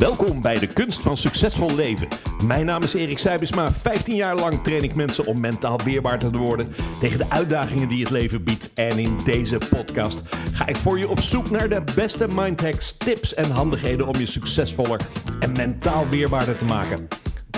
Welkom bij de Kunst van Succesvol Leven. Mijn naam is Erik Seibesma. 15 jaar lang train ik mensen om mentaal weerbaar te worden tegen de uitdagingen die het leven biedt. En in deze podcast ga ik voor je op zoek naar de beste mindhacks, tips en handigheden om je succesvoller en mentaal weerbaarder te maken.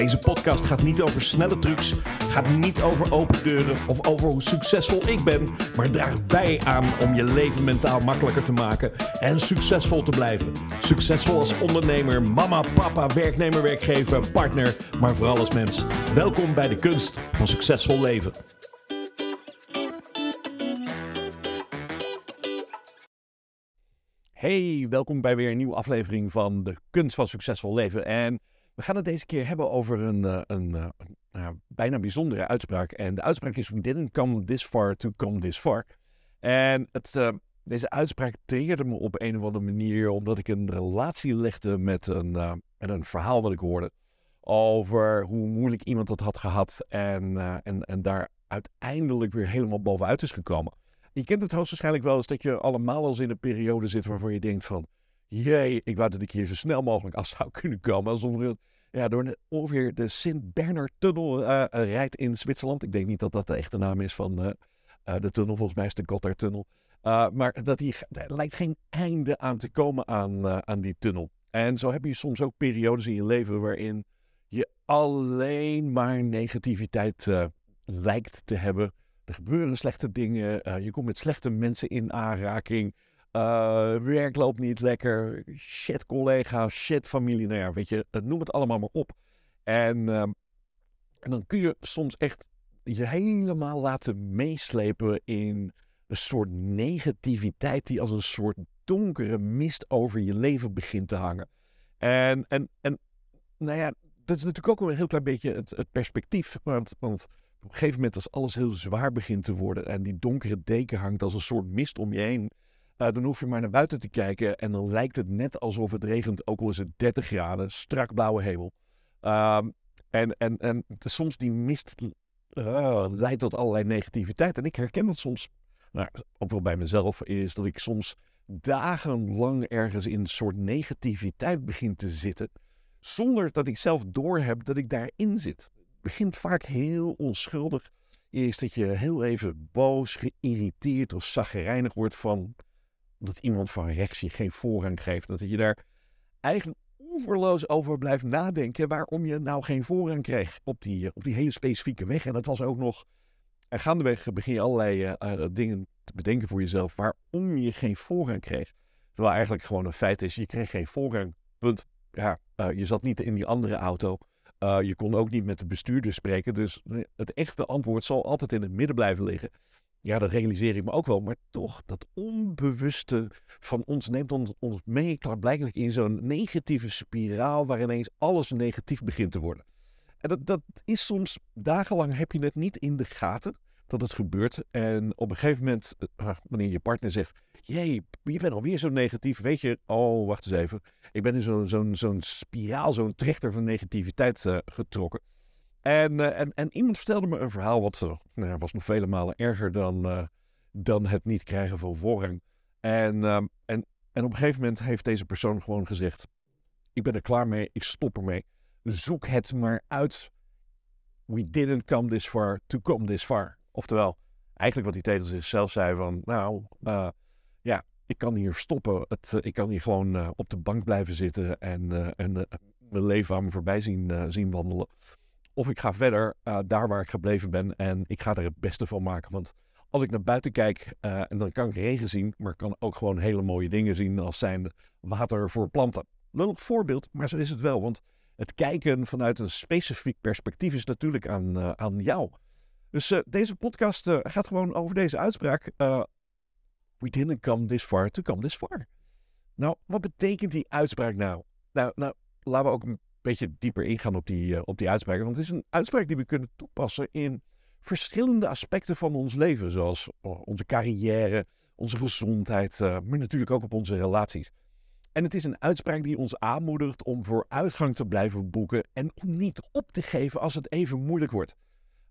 Deze podcast gaat niet over snelle trucs, gaat niet over open deuren of over hoe succesvol ik ben, maar draagt bij aan om je leven mentaal makkelijker te maken en succesvol te blijven. Succesvol als ondernemer, mama, papa, werknemer, werkgever, partner, maar vooral als mens. Welkom bij de kunst van succesvol leven. Hey, welkom bij weer een nieuwe aflevering van de kunst van succesvol leven. En we gaan het deze keer hebben over een, uh, een, uh, uh, bijna bijzondere uitspraak. En de uitspraak is: We didn't come this far to come this far. En het, eh, deze uitspraak triggerde me op een of andere manier omdat ik een relatie legde met een, met een verhaal wat ik hoorde. Over hoe moeilijk iemand het had gehad en, en, en daar uiteindelijk weer helemaal bovenuit is gekomen. Je kent het hoogstwaarschijnlijk wel eens dat je allemaal wel eens in een periode zit waarvoor je denkt van... Jee, ik wou dat ik hier zo snel mogelijk af zou kunnen komen. Alsof er ja, door ongeveer de Sint-Bernard-tunnel uh, rijdt in Zwitserland. Ik denk niet dat dat de echte naam is van uh, de tunnel. Volgens mij is de Gotthardtunnel. maar dat hier, er lijkt geen einde aan te komen aan, aan die tunnel. En zo heb je soms ook periodes in je leven waarin je alleen maar negativiteit lijkt te hebben. Er gebeuren slechte dingen. je komt met slechte mensen in aanraking. Uh, werk loopt niet lekker. Shit collega's, shit familie. Nou ja, weet je, noem het allemaal maar op. En, uh, en dan kun je soms echt je helemaal laten meeslepen in een soort negativiteit die als een soort donkere mist over je leven begint te hangen. En, en, en nou ja, dat is natuurlijk ook een heel klein beetje het, het perspectief. Want, want op een gegeven moment als alles heel zwaar begint te worden en die donkere deken hangt als een soort mist om je heen uh, dan hoef je maar naar buiten te kijken en dan lijkt het net alsof het regent, ook al is het 30 graden, strak blauwe hemel. Um, en, en, en soms die mist uh, leidt tot allerlei negativiteit. En ik herken dat soms, nou, ook wel bij mezelf, is dat ik soms dagenlang ergens in een soort negativiteit begin te zitten, zonder dat ik zelf doorheb dat ik daarin zit. Het begint vaak heel onschuldig. Eerst dat je heel even boos, geïrriteerd of zaggerijnig wordt van dat iemand van rechts je geen voorrang geeft. Dat je daar eigenlijk oeverloos over blijft nadenken waarom je nou geen voorrang kreeg op die, eh, op die hele specifieke weg. En dat was ook nog. En gaandeweg begin je allerlei uh, dingen te bedenken voor jezelf waarom je geen voorrang kreeg. Terwijl eigenlijk gewoon een feit is, je kreeg geen voorrang. Punt. Ja, je zat niet in die andere auto. je kon ook niet met de bestuurder spreken. Dus het echte antwoord zal altijd in het midden blijven liggen. Ja, dat realiseer ik me ook wel. Maar toch, dat onbewuste van ons neemt ons, ons mee klaarblijkelijk in zo'n negatieve spiraal waar ineens alles negatief begint te worden. En dat, dat is soms, dagenlang heb je het niet in de gaten dat het gebeurt. En op een gegeven moment, eh, ah, wanneer je partner zegt, jee, je bent alweer zo negatief, weet je, oh, wacht eens even. Ik ben in zo'n zo'n zo'n spiraal, zo'n trechter van negativiteit uh, getrokken. En, uh, en, en iemand vertelde me een verhaal wat uh, was nog vele malen erger dan, uh, dan het niet krijgen van voorrang. En, um, en, en op een gegeven moment heeft deze persoon gewoon gezegd: Ik ben er klaar mee, ik stop ermee. Zoek het maar uit. We didn't come this far to come this far. Oftewel, eigenlijk wat hij tegen zichzelf zei: van nou, ja, ik kan hier stoppen. Het, ik kan hier gewoon op de bank blijven zitten en, en mijn leven aan me voorbij zien, zien wandelen. Of ik ga verder uh, daar waar ik gebleven ben en ik ga er het beste van maken. Want als ik naar buiten kijk, uh, en dan kan ik regen zien, maar ik kan ook gewoon hele mooie dingen zien als zijn water voor planten. Lullig voorbeeld, maar zo is het wel. Want het kijken vanuit een specifiek perspectief is natuurlijk aan, uh, aan jou. Dus deze podcast gaat gewoon over deze uitspraak. We didn't come this far to come this far. Nou, wat betekent die uitspraak nou? Nou, nou laten we ook beetje dieper ingaan op die, uh, op die uitspraak. Want het is een uitspraak die we kunnen toepassen in verschillende aspecten van ons leven. Zoals oh, onze carrière, onze gezondheid, uh, maar natuurlijk ook op onze relaties. En het is een uitspraak die ons aanmoedigt om vooruitgang te blijven boeken en om niet op te geven als het even moeilijk wordt.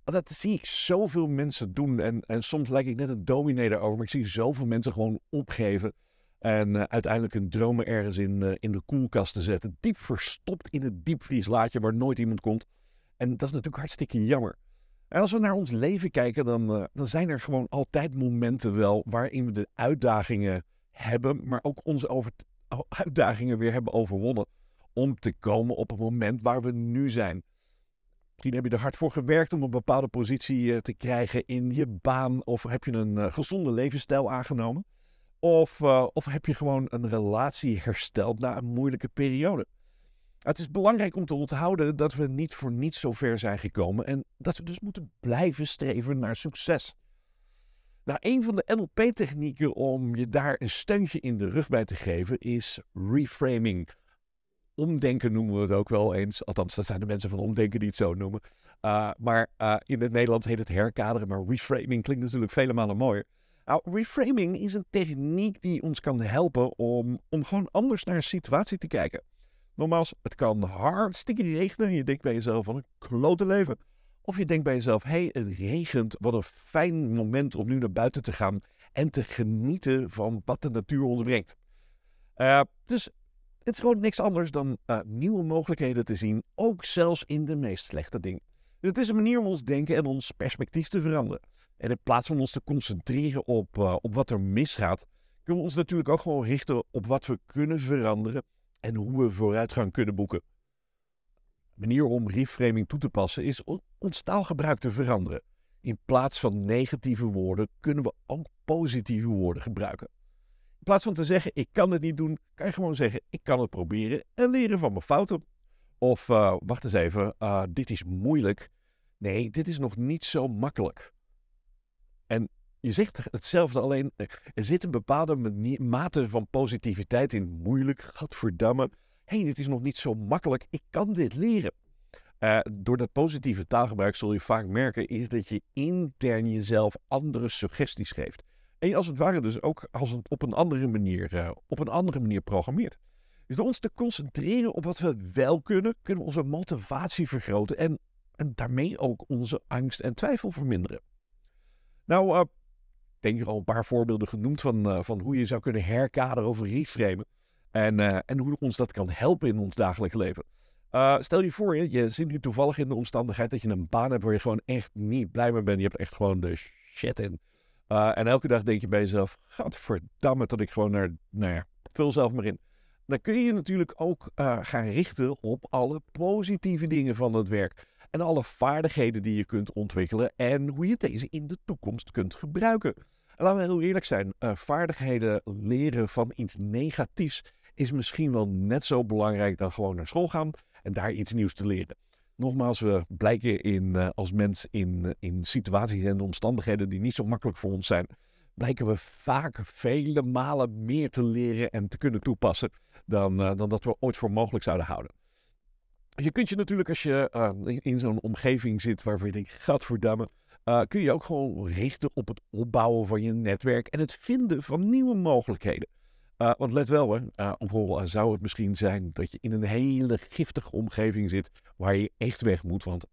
Dat zie ik zoveel mensen doen en, en soms lijkt ik net een dominee daarover, maar ik zie zoveel mensen gewoon opgeven. En uh, uiteindelijk hun dromen ergens in, uh, in de koelkast te zetten. Diep verstopt in het diepvrieslaadje waar nooit iemand komt. En dat is natuurlijk hartstikke jammer. En als we naar ons leven kijken, dan, uh, dan zijn er gewoon altijd momenten wel waarin we de uitdagingen hebben, maar ook onze over uitdagingen weer hebben overwonnen. Om te komen op het moment waar we nu zijn. Misschien heb je er hard voor gewerkt om een bepaalde positie te krijgen in je baan. Of heb je een gezonde levensstijl aangenomen. Of, uh, of heb je gewoon een relatie hersteld na een moeilijke periode? Het is belangrijk om te onthouden dat we niet voor niets zo ver zijn gekomen en dat we dus moeten blijven streven naar succes. Nou, een van de NLP-technieken om je daar een steuntje in de rug bij te geven is reframing. Omdenken noemen we het ook wel eens. Althans, dat zijn de mensen van omdenken die het zo noemen. Uh, maar uh, in het Nederlands heet het herkaderen, maar reframing klinkt natuurlijk vele malen mooier. Nou, reframing is een techniek die ons kan helpen om, om gewoon anders naar een situatie te kijken. Nogmaals, het kan hartstikke regenen en je denkt bij jezelf van een klote leven. Of je denkt bij jezelf, hé, hey, het regent, wat een fijn moment om nu naar buiten te gaan en te genieten van wat de natuur ons brengt. Uh, dus het is gewoon niks anders dan uh, nieuwe mogelijkheden te zien, ook zelfs in de meest slechte dingen. Dus het is een manier om ons denken en ons perspectief te veranderen. En in plaats van ons te concentreren op, uh, op wat er misgaat, kunnen we ons natuurlijk ook gewoon richten op wat we kunnen veranderen en hoe we vooruitgang kunnen boeken. Een manier om reframing toe te passen is ons taalgebruik te veranderen. In plaats van negatieve woorden kunnen we ook positieve woorden gebruiken. In plaats van te zeggen ik kan het niet doen, kan je gewoon zeggen ik kan het proberen en leren van mijn fouten. Of uh, wacht eens even, uh, dit is moeilijk. Nee, dit is nog niet zo makkelijk. En je zegt hetzelfde, alleen er zit een bepaalde mate van positiviteit in. Moeilijk, gadverdamme. Hé, hey, dit is nog niet zo makkelijk. Ik kan dit leren. Uh, door dat positieve taalgebruik zul je vaak merken, is dat je intern jezelf andere suggesties geeft. En als het ware dus ook als het op een andere manier, uh, op een andere manier programmeert. Dus door ons te concentreren op wat we wel kunnen, kunnen we onze motivatie vergroten en, en daarmee ook onze angst en twijfel verminderen. Nou, uh, ik denk er al een paar voorbeelden genoemd van, uh, van hoe je zou kunnen herkaderen of reframen. En, uh, en hoe ons dat kan helpen in ons dagelijks leven. stel je voor, je, je zit nu toevallig in de omstandigheid dat je een baan hebt waar je gewoon echt niet blij mee bent. Je hebt echt gewoon de shit in. en elke dag denk je bij jezelf, gadverdamme dat ik gewoon naar, nou ja, vul zelf maar in. Dan kun je je natuurlijk ook gaan richten op alle positieve dingen van het werk en alle vaardigheden die je kunt ontwikkelen en hoe je deze in de toekomst kunt gebruiken. En laten we heel eerlijk zijn, uh, vaardigheden leren van iets negatiefs is misschien wel net zo belangrijk dan gewoon naar school gaan en daar iets nieuws te leren. Nogmaals, we blijken in, uh, als mens in, uh, in situaties en omstandigheden die niet zo makkelijk voor ons zijn, blijken we vaak vele malen meer te leren en te kunnen toepassen dan, dan dat we ooit voor mogelijk zouden houden. Je kunt je natuurlijk als je uh, in zo'n omgeving zit waarvan je denkt, gadverdamme, uh, kun je ook gewoon richten op het opbouwen van je netwerk en het vinden van nieuwe mogelijkheden. Uh, want let wel, hè, uh, zou het misschien zijn dat je in een hele giftige omgeving zit waar je echt weg moet. Want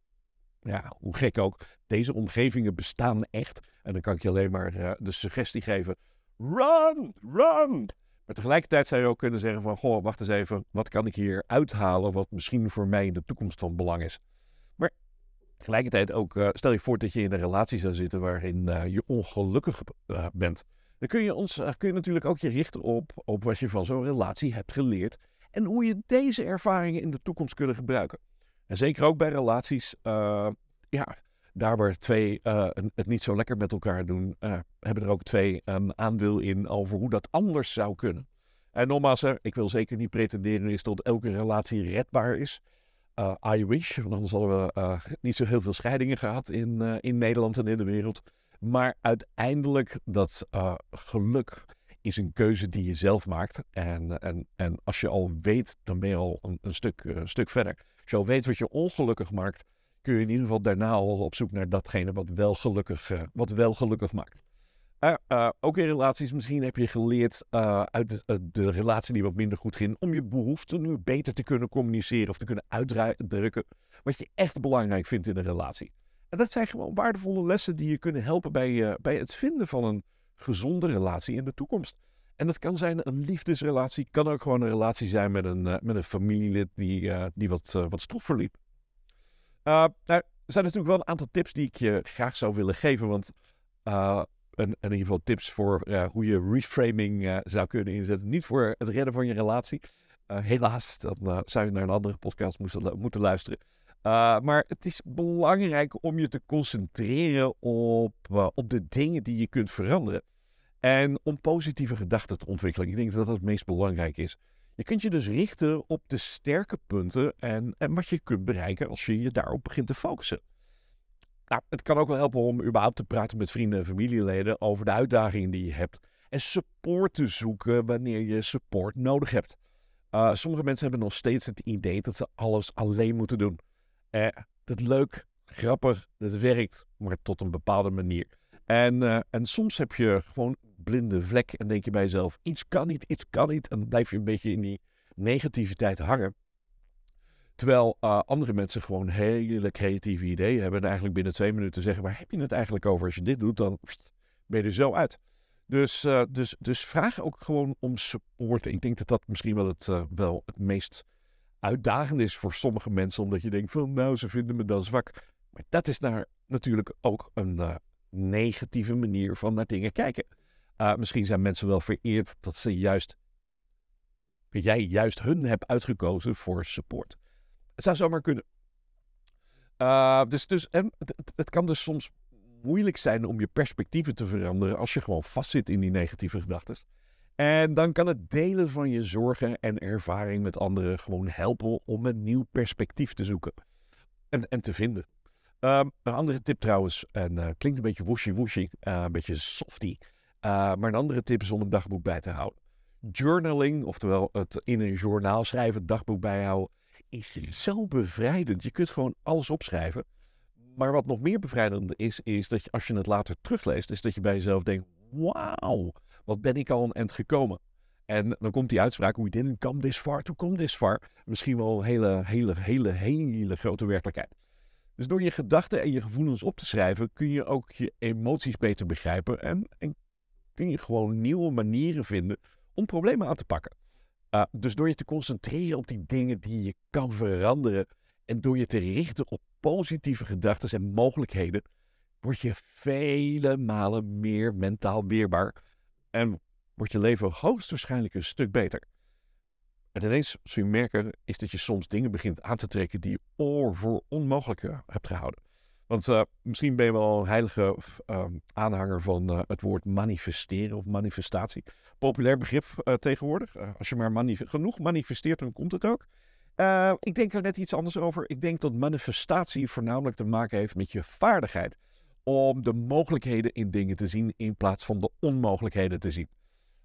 ja, hoe gek ook, deze omgevingen bestaan echt. En dan kan ik je alleen maar de suggestie geven, run, run! Maar tegelijkertijd zou je ook kunnen zeggen van, goh, wacht eens even, wat kan ik hier uithalen wat misschien voor mij in de toekomst van belang is. Maar tegelijkertijd ook, uh, stel je voor dat je in een relatie zou zitten waarin uh, je ongelukkig uh, bent. Dan kun je, ons, kun je natuurlijk ook je richten op, op wat je van zo'n relatie hebt geleerd en hoe je deze ervaringen in de toekomst kunnen gebruiken. En zeker ook bij relaties, ja, daar waar twee uh, het niet zo lekker met elkaar doen, uh, hebben er ook twee een aandeel in over hoe dat anders zou kunnen. En nogmaals, ik wil zeker niet pretenderen is dat elke relatie redbaar is. Uh, I wish, want anders hadden we niet zo heel veel scheidingen gehad in, in Nederland en in de wereld. Maar uiteindelijk dat geluk is een keuze die je zelf maakt. En, en, en als je al weet, dan ben je al een, een stuk, een stuk verder. Als je al weet wat je ongelukkig maakt, kun je in ieder geval daarna al op zoek naar datgene wat wel gelukkig, uh, wat wel gelukkig maakt. Uh, uh, ook in relaties, misschien heb je geleerd uit de, relatie die wat minder goed ging, om je behoeften nu beter te kunnen communiceren of te kunnen uitdrukken wat je echt belangrijk vindt in een relatie. En dat zijn gewoon waardevolle lessen die je kunnen helpen bij, bij het vinden van een gezonde relatie in de toekomst. En dat kan zijn een liefdesrelatie, kan ook gewoon een relatie zijn met een, met een familielid die, die wat, wat stroef verliep. Nou, er zijn natuurlijk wel een aantal tips die ik je graag zou willen geven, want en, in ieder geval tips voor hoe je reframing zou kunnen inzetten. Niet voor het redden van je relatie. helaas, dan zou je naar een andere podcast moeten, moeten luisteren. maar het is belangrijk om je te concentreren op, op de dingen die je kunt veranderen. En om positieve gedachten te ontwikkelen. Ik denk dat dat het meest belangrijk is. Je kunt je dus richten op de sterke punten en, en wat je kunt bereiken als je je daarop begint te focussen. Nou, het kan ook wel helpen om überhaupt te praten met vrienden en familieleden over de uitdagingen die je hebt. En support te zoeken wanneer je support nodig hebt. Uh, sommige mensen hebben nog steeds het idee dat ze alles alleen moeten doen. Eh, dat is leuk, grappig, dat werkt, maar tot een bepaalde manier. En, uh, en soms heb je gewoon blinde vlek en denk je bij jezelf, iets kan niet, iets kan niet. En dan blijf je een beetje in die negativiteit hangen. Terwijl uh, andere mensen gewoon hele creatieve ideeën hebben en eigenlijk binnen twee minuten zeggen, waar heb je het eigenlijk over? Als je dit doet, dan ben je er zo uit. Dus, uh, dus, dus vraag ook gewoon om support. Ik denk dat dat misschien wel het, uh, wel het meest uitdagend is voor sommige mensen, omdat je denkt van, nou, ze vinden me dan zwak. Maar dat is naar, natuurlijk ook een negatieve manier van naar dingen kijken. Uh, misschien zijn mensen wel vereerd dat ze juist, jij juist hun hebt uitgekozen voor support. Het zou zomaar kunnen. Uh, dus dus en het, het, kan dus soms moeilijk zijn om je perspectieven te veranderen als je gewoon vastzit in die negatieve gedachten. En dan kan het delen van je zorgen en ervaring met anderen gewoon helpen om een nieuw perspectief te zoeken en, en te vinden. Um, een andere tip trouwens, en uh, klinkt een beetje wooshy-wooshy, uh, een beetje softy. Uh, maar een andere tip is om een dagboek bij te houden. Journaling, oftewel het in een journaal schrijven, het dagboek bijhouden, is zo bevrijdend. Je kunt gewoon alles opschrijven. Maar wat nog meer bevrijdend is, is dat als je het later terugleest, is dat je bij jezelf denkt: wauw, wat ben ik al een eind gekomen. En dan komt die uitspraak: we didn't come this far to come this far. Misschien wel een hele, hele, hele, hele grote werkelijkheid. Dus door je gedachten en je gevoelens op te schrijven, kun je ook je emoties beter begrijpen en, en kun je gewoon nieuwe manieren vinden om problemen aan te pakken. Uh, dus door je te concentreren op die dingen die je kan veranderen en door je te richten op positieve gedachten en mogelijkheden, word je vele malen meer mentaal weerbaar en wordt je leven hoogstwaarschijnlijk een stuk beter. En ineens zul je merken, is dat je soms dingen begint aan te trekken die je oor voor onmogelijk eh, hebt gehouden. Want uh, misschien ben je wel een heilige uh, aanhanger van uh, het woord manifesteren of manifestatie. Populair begrip tegenwoordig. als je maar genoeg manifesteert, dan komt het ook. ik denk er net iets anders over. Ik denk dat manifestatie voornamelijk te maken heeft met je vaardigheid. Om de mogelijkheden in dingen te zien in plaats van de onmogelijkheden te zien.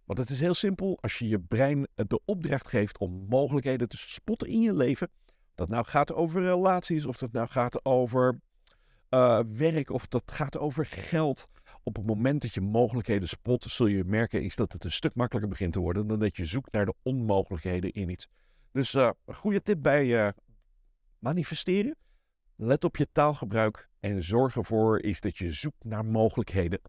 Want het is heel simpel. Als je je brein de opdracht geeft om mogelijkheden te spotten in je leven. Dat nou gaat over relaties, of dat nou gaat over uh, werk, of dat gaat over geld. Op het moment dat je mogelijkheden spot, zul je merken is dat het een stuk makkelijker begint te worden dan dat je zoekt naar de onmogelijkheden in iets. Dus uh, een goede tip bij uh, manifesteren. Let op je taalgebruik en zorg ervoor is dat je zoekt naar mogelijkheden.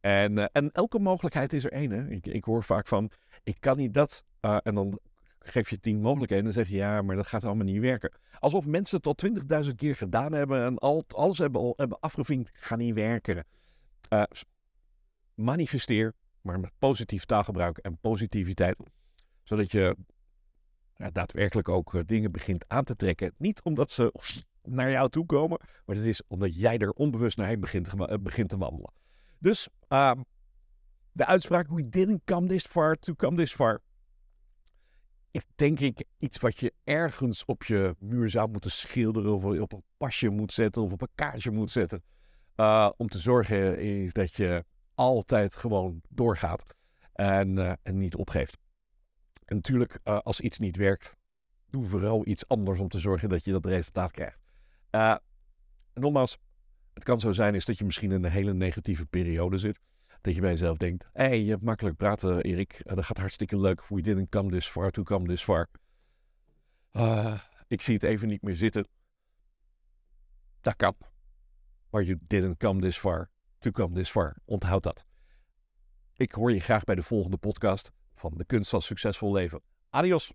En, en elke mogelijkheid is er één. Ik, ik, hoor vaak van, ik kan niet dat. En dan geef je tien mogelijkheden en zeg je, ja, maar dat gaat allemaal niet werken. Alsof mensen het tot 20.000 keer gedaan hebben en al, alles hebben, al, hebben afgevinkt, gaat niet werken. Uh, manifesteer, maar met positief taalgebruik en positiviteit. Zodat je ja, daadwerkelijk ook dingen begint aan te trekken. Niet omdat ze naar jou toe komen, maar het is omdat jij er onbewust naar heen begint, begint te wandelen. Dus uh, de uitspraak we didn't come this far to come this far. Is denk ik iets wat je ergens op je muur zou moeten schilderen of op een pasje moet zetten of op een kaartje moet zetten. Uh, om te zorgen is dat je altijd gewoon doorgaat en, en niet opgeeft. En natuurlijk, uh, als iets niet werkt, doe vooral iets anders om te zorgen dat je dat resultaat krijgt. nogmaals, het kan zo zijn is dat je misschien in een hele negatieve periode zit. Dat je bij jezelf denkt, hé, hey, je hebt makkelijk praten, Erik. Eh, dat gaat hartstikke leuk. We didn't come this far to come this far. Uh, ik zie het even niet meer zitten. Dat kan. Maar you didn't come this far to come this far. Onthoud dat. Ik hoor je graag bij de volgende podcast van De Kunst van Succesvol Leven. Adios!